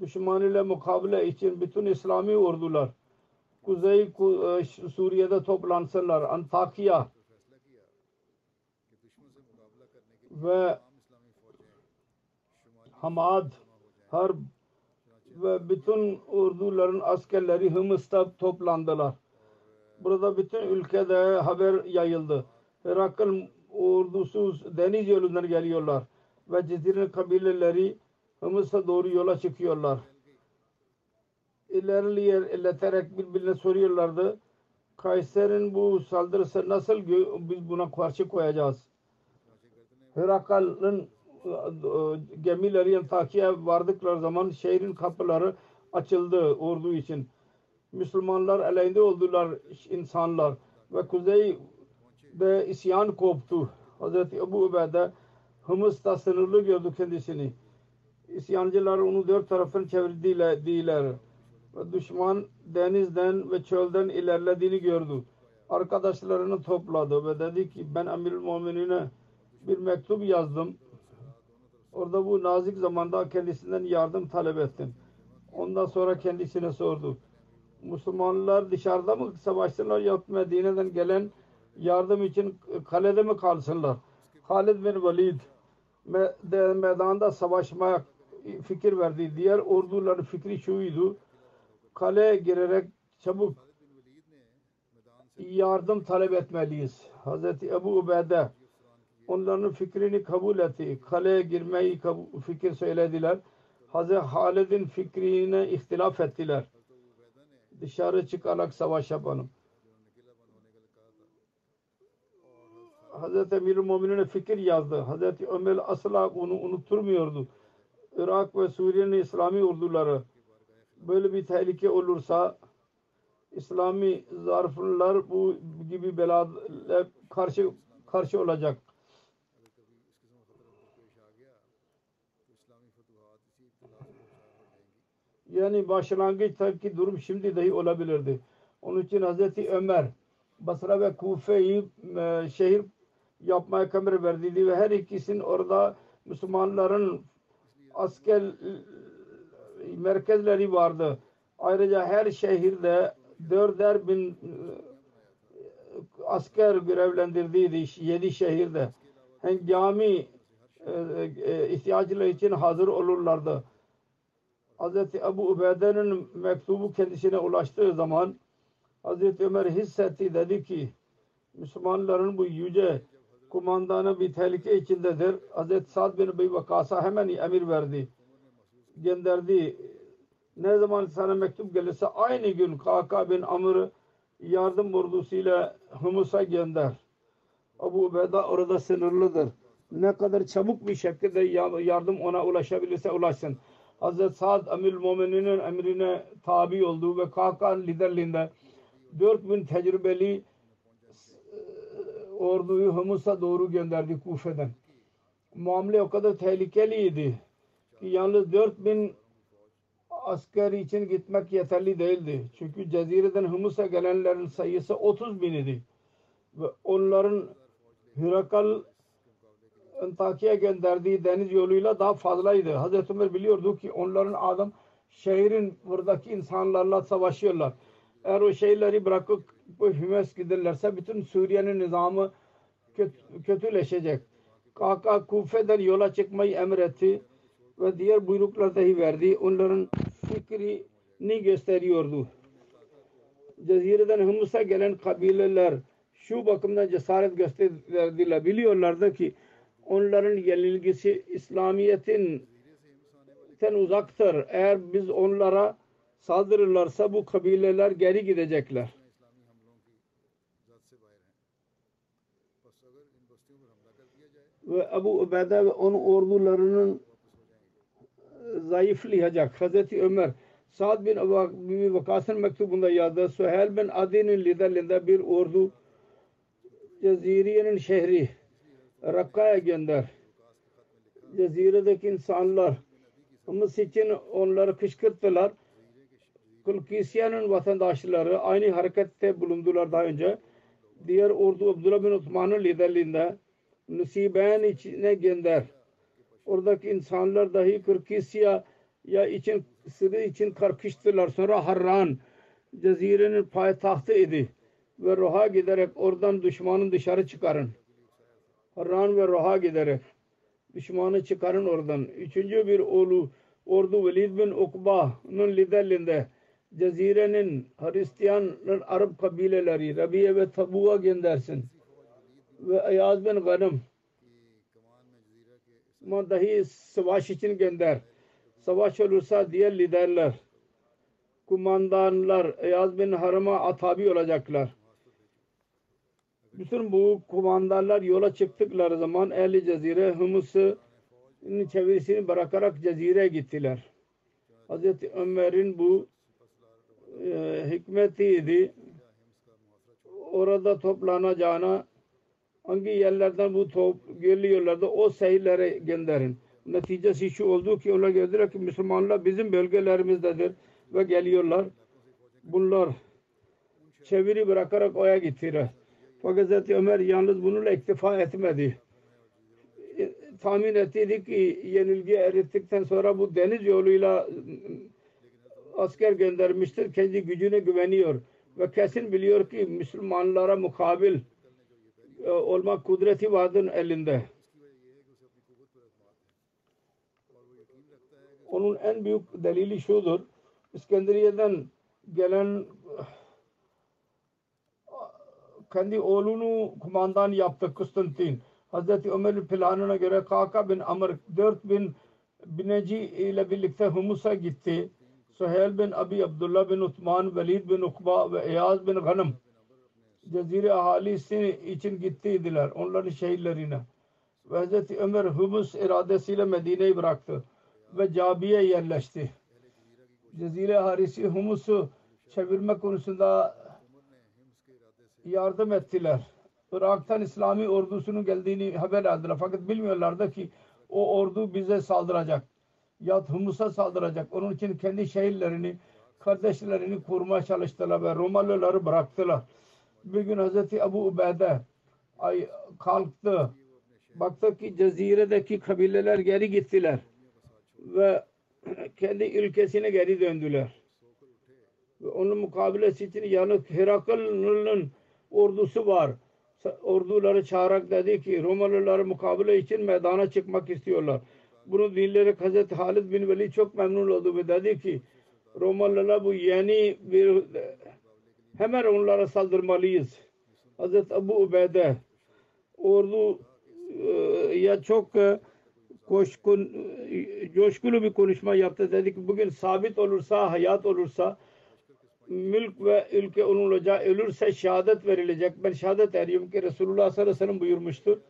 Düşman ile mukabele için bütün İslami ordular Kuzey Ku- e, Suriye'de toplansınlar. Antakya ve Hamad, Harb ve bütün orduların askerleri Hımıs'ta toplandılar. Burada bütün ülkede haber yayıldı. Herakl ordusu deniz yolundan geliyorlar ve Cezire kabileleri Hımıs'a doğru yola çıkıyorlar. İlerleterek birbirine soruyorlardı. Kayser'in bu saldırısı nasıl biz buna karşı koyacağız? Herakal'ın gemileri Antakya'ya vardıkları zaman şehrin kapıları açıldı ordu için. Müslümanlar aleyhinde oldular insanlar ve kuzeyde isyan koptu. Hazreti Ebu Ubeyde Hımıs'ta sınırlı gördü kendisini. İsyancılar onu dört tarafını çevirdiler. Ve düşman denizden ve çölden ilerlediğini gördü. Arkadaşlarını topladı ve dedi ki ben Emirül Muminine bir mektup yazdım. Orada bu nazik zamanda kendisinden yardım talep ettim. Ondan sonra kendisine sordu. Müslümanlar dışarıda mı savaşsınlar yahut Medine'den gelen yardım için kalede mi kalsınlar? Halid bin Velid meydanda savaşmaya fikir verdi. Diğer orduların fikri şuydu. Kaleye girerek çabuk yardım talep etmeliyiz. Hazreti Ebu Ubeyde onların fikrini kabul etti. Kaleye girmeyi kabul, fikir söylediler. Hazreti Halid'in fikrine ihtilaf ettiler. Dışarı çıkarak savaş yapalım. Hazreti Emirül Muminine fikir yazdı. Hazreti Ömer asla bunu unutturmuyordu. Irak ve Suriye'nin İslami orduları böyle bir tehlike olursa İslami zarflar bu gibi belaya karşı karşı olacak. Yani başlangıçtaki durum şimdi dahi olabilirdi. Onun için Hazreti Ömer Basra ve Kufe'yi e, şehir yapmaya karar verdiydi ve her ikisinin orada Müslümanların asker merkezleri vardı. Ayrıca her şehirde dörder bin e, asker görevlendirdiydi yedi şehirde. Hengami e, e, ihtiyaçları için hazır olurlardı. Hz. Ebu Ubeyde'nin mektubu kendisine ulaştığı zaman Hz. Ömer hissetti dedi ki Müslümanların bu yüce kumandanı bir tehlike içindedir. Hz. Sa'd bin Ebi Vakas'a hemen emir verdi. Gönderdi. Ne zaman sana mektup gelirse aynı gün Kaka bin Amr'ı yardım ordusuyla Humus'a gönder. Abu Ubeyda orada sınırlıdır. Ne kadar çabuk bir şekilde yardım ona ulaşabilirse ulaşsın. Hazreti Sa'd Amir Mumininin emrine tabi oldu ve Kakan liderliğinde 4000 tecrübeli orduyu Humus'a doğru gönderdi Kufe'den. Muamele o kadar tehlikeliydi ki yalnız 4000 asker için gitmek yeterli değildi. Çünkü Cezire'den Humus'a gelenlerin sayısı 30 bin idi. Ve onların Hirakal Antakya'ya gönderdiği deniz yoluyla daha fazlaydı. Hazreti Ömer biliyordu ki onların adam şehrin buradaki insanlarla savaşıyorlar. Eğer o şeyleri bırakıp bu Hümes giderlerse bütün Suriye'nin nizamı kötü, kötüleşecek. Kaka Kufe'den yola çıkmayı emretti ve diğer buyruklar dahi verdi. Onların fikrini gösteriyordu. Cezire'den Humus'a gelen kabileler şu bakımdan cesaret gösterdiler. Biliyorlardı ki onların yenilgisi İslamiyet'in ten uzaktır. Eğer biz onlara saldırırlarsa bu kabileler geri gidecekler. Ve Ebu Ubeyde ve onun ordularının zayıflayacak. Hazreti Ömer Sa'd bin Ebu Vakas'ın mektubunda yazdı. Süheyl bin Adi'nin liderliğinde bir ordu Ceziriye'nin şehri Rakka'ya gönder. Cezire'deki insanlar Humus için onları kışkırttılar. Kulkisiye'nin vatandaşları aynı harekette bulundular daha önce. Diğer ordu Abdullah bin Osman'ın liderliğinde Nusiben içine gönder. Oradaki insanlar dahi Kırkisiya ya için sırrı için karkıştılar. Sonra Harran Cezire'nin payitahtı idi ve Roha giderek oradan düşmanın dışarı çıkarın. Harran ve Roha giderek düşmanı çıkarın oradan. Üçüncü bir oğlu ordu Velid bin Ukba'nın liderliğinde Cezire'nin Hristiyanların Arap kabileleri Rabiye ve Tabu'a göndersin. Ve Ayaz bin Ganım ama dahi savaş için gönder. Savaş olursa diğer liderler, kumandanlar Ayaz bin Haram'a atabi olacaklar. Bütün bu kumandanlar yola çıktıkları zaman Ehli Cezire Humus'un çevirisini bırakarak Cezire'ye gittiler. Hazreti Ömer'in bu e, hikmetiydi. Orada toplanacağına hangi yerlerden bu top geliyorlardı o seyirlere gönderin. Neticesi şu oldu ki onlar gördüler ki Müslümanlar bizim bölgelerimizdedir ve geliyorlar. Bunlar çeviri bırakarak oya gittiler. Fakat. Ömer yalnız bununla iktifa etmedi. E, tahmin ettiydi ki yenilgi erittikten sonra bu deniz yoluyla asker göndermiştir. Kendi gücüne güveniyor ve kesin biliyor ki Müslümanlara mukabil olma kudreti vardır elinde. Onun en büyük delili şudur. İskenderiye'den gelen kendi oğlunu kumandan yaptı Konstantin. Hazreti Ömer'in planına göre Kaka bin Amr 4000 bineci ile birlikte Humus'a gitti. Suheyl bin Abi Abdullah bin Uthman, Velid bin Ukba ve Eyaz bin Ghanım Cezire ahalisi için gittiydiler. Onların şehirlerine. Ve Hz. Ömer Humus iradesiyle Medine'yi bıraktı. Ve Cabi'ye yerleşti. Cezire ahalisi Humus'u çevirme konusunda yardım ettiler. Irak'tan İslami ordusunun geldiğini haber aldılar. Fakat bilmiyorlardı ki o ordu bize saldıracak. Ya Humus'a saldıracak. Onun için kendi şehirlerini, kardeşlerini kurmaya çalıştılar ve Romalıları bıraktılar. Bir gün Hazreti Ebu Ubeyde ay kalktı. Baktı ki ceziredeki kabileler geri gittiler. Ve (clears throat) kendi ülkesine geri döndüler. Ve onun mukabilesi için yalnız Herakl'ın ordusu var. Orduları çağırarak dedi ki Romalıları mukabele için meydana çıkmak istiyorlar. Bunu dinleyerek Hazreti Halid bin Velid çok memnun oldu ve dedi ki Romalılar bu yeni bir hemen onlara saldırmalıyız. Hazreti Ebu Ubeyde ordu e, ya çok e, koşkun, e, coşkulu bir konuşma yaptı. Dedi ki bugün sabit olursa, hayat olursa mülk ve ülke onun olacağı ölürse şehadet verilecek. Ben şehadet ediyorum ki Resulullah sallallahu aleyhi ve sellem buyurmuştur.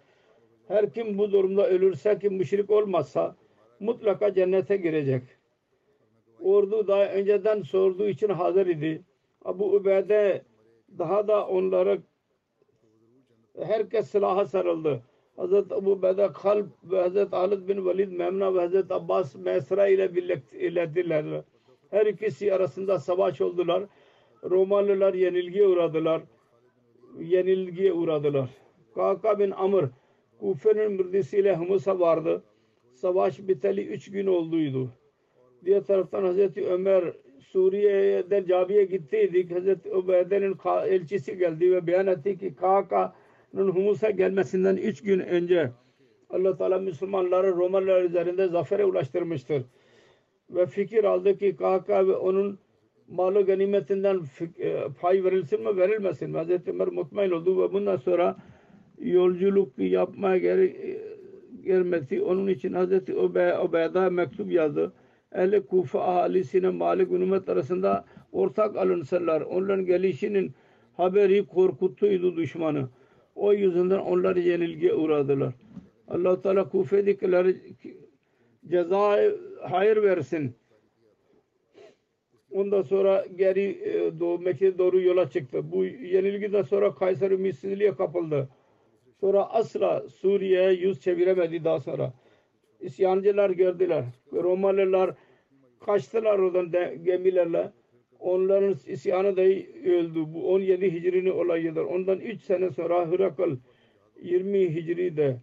Her kim bu durumda ölürse ki müşrik olmazsa mutlaka cennete girecek. Ordu daha önceden sorduğu için hazır idi. Abu Ubeyde daha da onlara herkes silaha sarıldı. Hazreti Ebu Ubeyde Kalb ve Hazreti Halid bin Velid Memna ve Hazreti Abbas Mesra ile birlektediler. Her ikisi arasında savaş oldular. Romalılar yenilgiye uğradılar. Yenilgiye uğradılar. Kaka bin Amr Kufe'nin mürdisiyle Humus'a vardı. Savaş biteli üç gün olduydu. Diğer taraftan Hazreti Ömer Suriye'den Cabi'ye gittiydik. Hazreti Ubeyde'nin elçisi geldi ve beyan etti ki Kaka'nın Humus'a gelmesinden üç gün önce Allah Teala Müslümanları Romalılar üzerinde zafere ulaştırmıştır. Ve fikir aldı ki Kaka ve onun malı ganimetinden e, pay verilsin mi verilmesin mi? Hazreti Ömer mutmain oldu ve bundan sonra yolculuk yapmaya geri, gelmesi onun için Hazreti Ube, Ubeyda mektup yazdı. Ehli Kufa ahalisine mali ganimet arasında ortak alınsınlar. Onların gelişinin haberi korkuttuydu düşmanı. O yüzden onlar yenilgiye uğradılar. allah Teala Kufe'dekileri ceza hayır versin. Ondan sonra geri e, doğu, Mekke'ye doğru yola çıktı. Bu yenilgiden sonra Kayseri ümitsizliğe kapıldı. Sonra asla Suriye'ye yüz çeviremedi daha sonra. İsyancılar gördüler. Romalılar kaçtılar oradan de, gemilerle. Onların isyanı da öldü. Bu 17 Hicri'nin olayıdır. Ondan 3 sene sonra Hırakıl 20 Hicri'de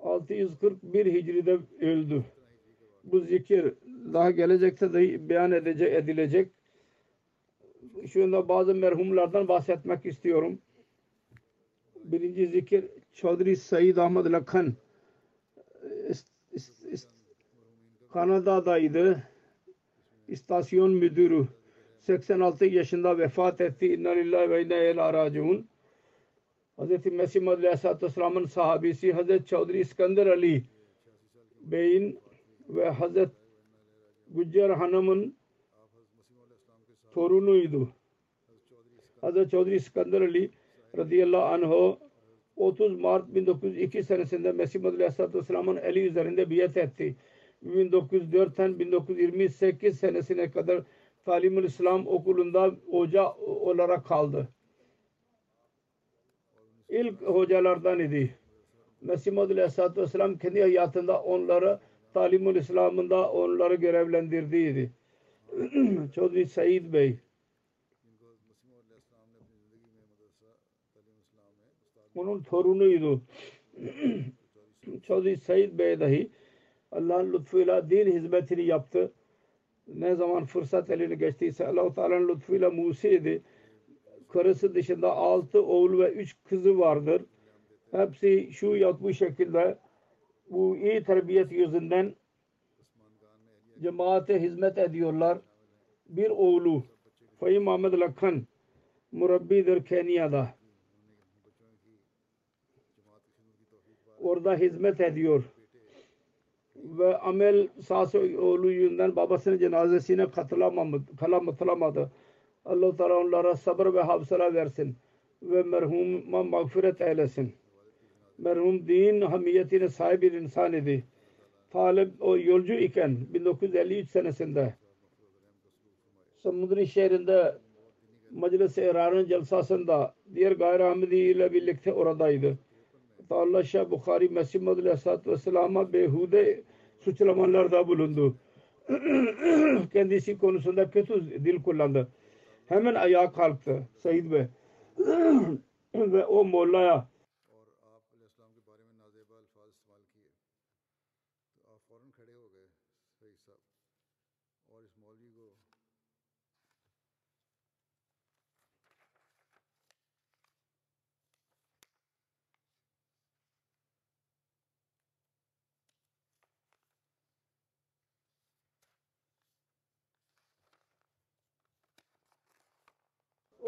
641 Hicri'de öldü. Bu zikir daha gelecekte de beyan edecek, edilecek. Şu anda bazı merhumlardan bahsetmek istiyorum. Birinci zikir Chaudhry Said Ahmad Lakhan Kanada'daydı. İstasyon müdürü. 86 yaşında vefat etti. İnna lillahi ve inna ileyhi raciun. Hz. Mesih Madri Aleyhisselatü Vesselam'ın sahabesi Hz. Chaudhry İskender Ali Bey'in ve Hz. Güccer Hanım'ın torunuydu. Hz. Chaudhry İskender Ali radıyallahu anh 30 Mart 1902 senesinde Mesih Madri Aleyhisselatü Vesselam'ın eli üzerinde biat etti. 1904'ten 1928 senesine kadar Talimül İslam okulunda hoca olarak kaldı. İlk hocalardan idi. Mesih Madri Aleyhisselatü Vesselam kendi hayatında onları Talimül İslam'ında onları görevlendirdiydi. Chaudhry (clears throat) Said Bey onun torunuydu. Chaudhry Said Bey dahi Allah'ın lütfuyla din hizmetini yaptı. Ne zaman fırsat eline geçtiyse Allah-u Teala'nın lütfuyla Musi'ydi. Karısı dışında altı oğul ve üç kızı vardır. Hepsi şu ya bu şekilde bu iyi terbiyet yüzünden cemaate hizmet ediyorlar. Bir oğlu Fahim Ahmet Lakhan murabbidir Kenya'da. Orada hizmet ediyor ve amel sahası yüzünden babasının cenazesine katılamadı. Allah Teala onlara sabır ve hafsala versin ve merhuma mağfiret eylesin. Merhum din hamiyetine sahip bir insan idi. Talip o yolcu iken 1953 senesinde Samudri şehrinde Meclis-i İran'ın celsasında diğer gayri ile birlikte oradaydı. Allah Şah Bukhari Mesih Muhammed Aleyhisselatü Vesselam'a behude suçlamalarda bulundu. (clears throat) Kendisi konusunda kötü dil kullandı. Hemen ayağa kalktı Said Bey. (clears throat) Ve o Molla'ya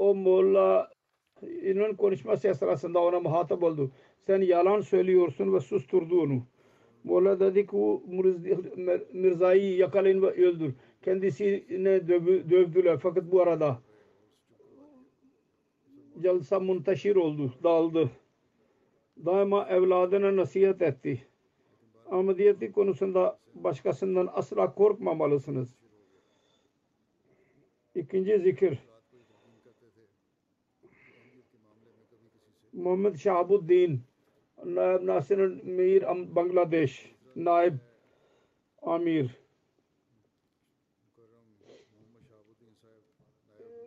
o Molla onun konuşması esnasında ona muhatap oldu. Sen yalan söylüyorsun ve susturdu onu. Molla dedi ki Mirza'yı yakalayın ve öldür. Kendisine döv, dövdüler fakat bu arada jalsa muntaşir oldu, dağıldı. Daima evladına nasihat etti. Ahmediyeti konusunda başkasından asla korkmamalısınız. İkinci zikir. Muhammed Şahabuddin Naib Nasir Mir Bangladeş Naib Amir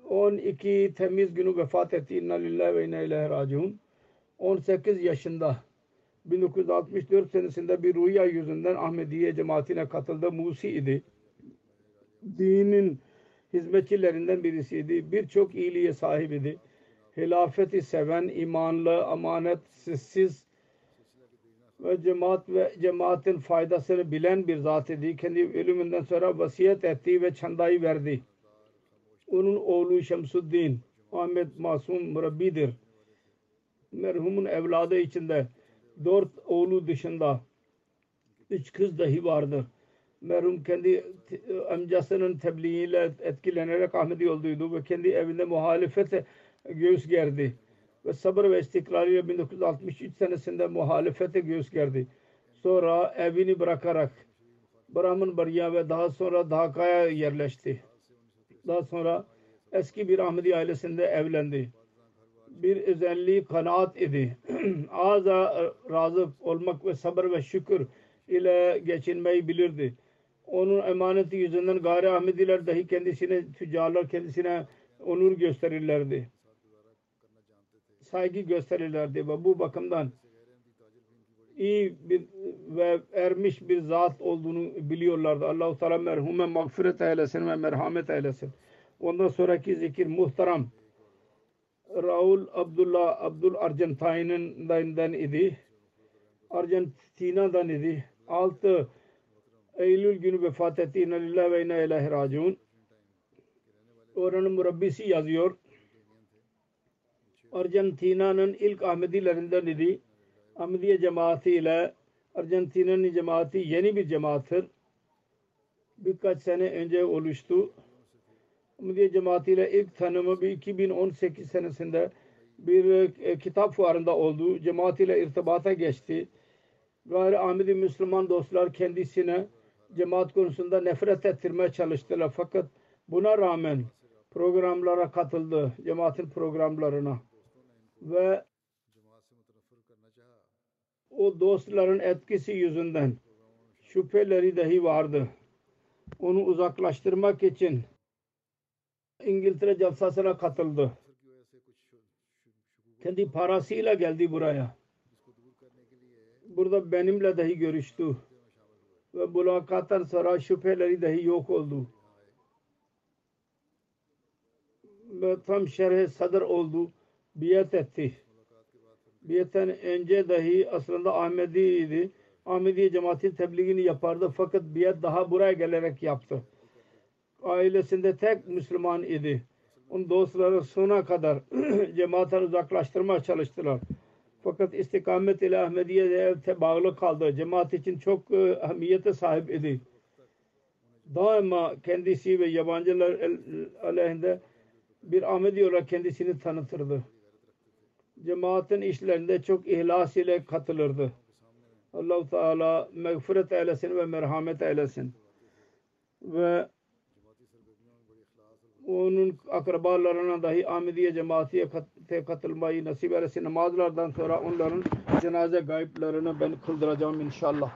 12 Temmuz günü vefat etti. İnna lillahi ve inna ilahe raciun. 18 yaşında 1964 senesinde bir rüya yüzünden Ahmediye cemaatine katıldı. Musi idi. Dinin hizmetçilerinden birisiydi. Birçok iyiliğe sahip idi. Hilafeti seven, imanlı, amanetsiz ve cemaat ve cemaatin faydasını bilen bir zat idi. Kendi ölümünden sonra vasiyet etti ve çandayı verdi. Onun oğlu Şemsuddin Ahmet Masum murabbidir. Merhumun evladı içinde dört oğlu dışında üç kız dahi vardır. Merhum kendi amcasının tebliğiyle etkilenerek Ahmedi olduydu ve kendi evinde muhalefete göğüs gerdi. Ve sabır ve istikrarıyla 1963 senesinde muhalefete göğüs gerdi. Sonra evini bırakarak Brahman Bariya ve daha sonra Dhaka'ya yerleşti. Daha sonra eski bir Ahmedi ailesinde evlendi. Bir özelliği kanaat idi. (clears throat) Ağza razı olmak ve sabır ve şükür ile geçinmeyi bilirdi. Onun emaneti yüzünden gayri Ahmediler dahi kendisine, tüccarlar kendisine onur gösterirlerdi. Saygı gösterirlerdi ve bu bakımdan iyi bir ve ermiş bir zat olduğunu biliyorlardı. Allah-u Teala merhume mağfiret eylesin ve merhamet eylesin. Ondan sonraki zikir muhterem Raul Abdullah Abdul Argentinian'dan idi. Argentina'dan idi. 6 Eylül günü vefat etti. İnna lillahi ve inna ilahi raciun. Oranın murabbisi yazıyor. Argentina'nın ilk Ahmedilerinden idi. Ahmediye cemaati ile Arjantina'nın cemaati yeni bir cemaattir. Birkaç sene önce oluştu. Ahmediye cemaati ile ilk tanımı bir 2018 senesinde bir e, kitap fuarında oldu. Cemaat ile irtibata geçti. Gayri Ahmedi Müslüman dostlar kendisine cemaat konusunda nefret ettirmeye çalıştılar. Fakat buna rağmen programlara katıldı. Cemaatin programlarına. Ve o dostların etkisi yüzünden şüpheleri dahi vardı. Onu uzaklaştırmak için İngiltere jalsasına katıldı. Kendi parasıyla geldi buraya. Burada benimle dahi görüştü. Ve mülakattan sonra şüpheleri dahi yok oldu. Ve tam şerh sadr oldu. Biyet etti biyetten önce dahi aslında Ahmedi'ydi. Ahmediye cemaatin tebliğini yapardı fakat biyet daha buraya gelerek yaptı. Ailesinde tek Müslüman idi. Onun dostları sona kadar (clears throat) cemaatten uzaklaştırmaya çalıştılar. Fakat istikamet ile Ahmediye bağlı kaldı. Cemaat için çok e, ahemmiyete sahip idi. Daima kendisi ve yabancılar aleyhinde bir Ahmedi olarak kendisini tanıtırdı cemaatin işlerinde çok ihlas ile katılırdı. Allah-u Teala mağfiret eylesin ve merhamet eylesin. Ve onun akrabalarına dahi Ahmediye cemaatiye katılmayı nasip eylesin. Namazlardan sonra onların cenaze gayiplerini ben kıldıracağım inşallah.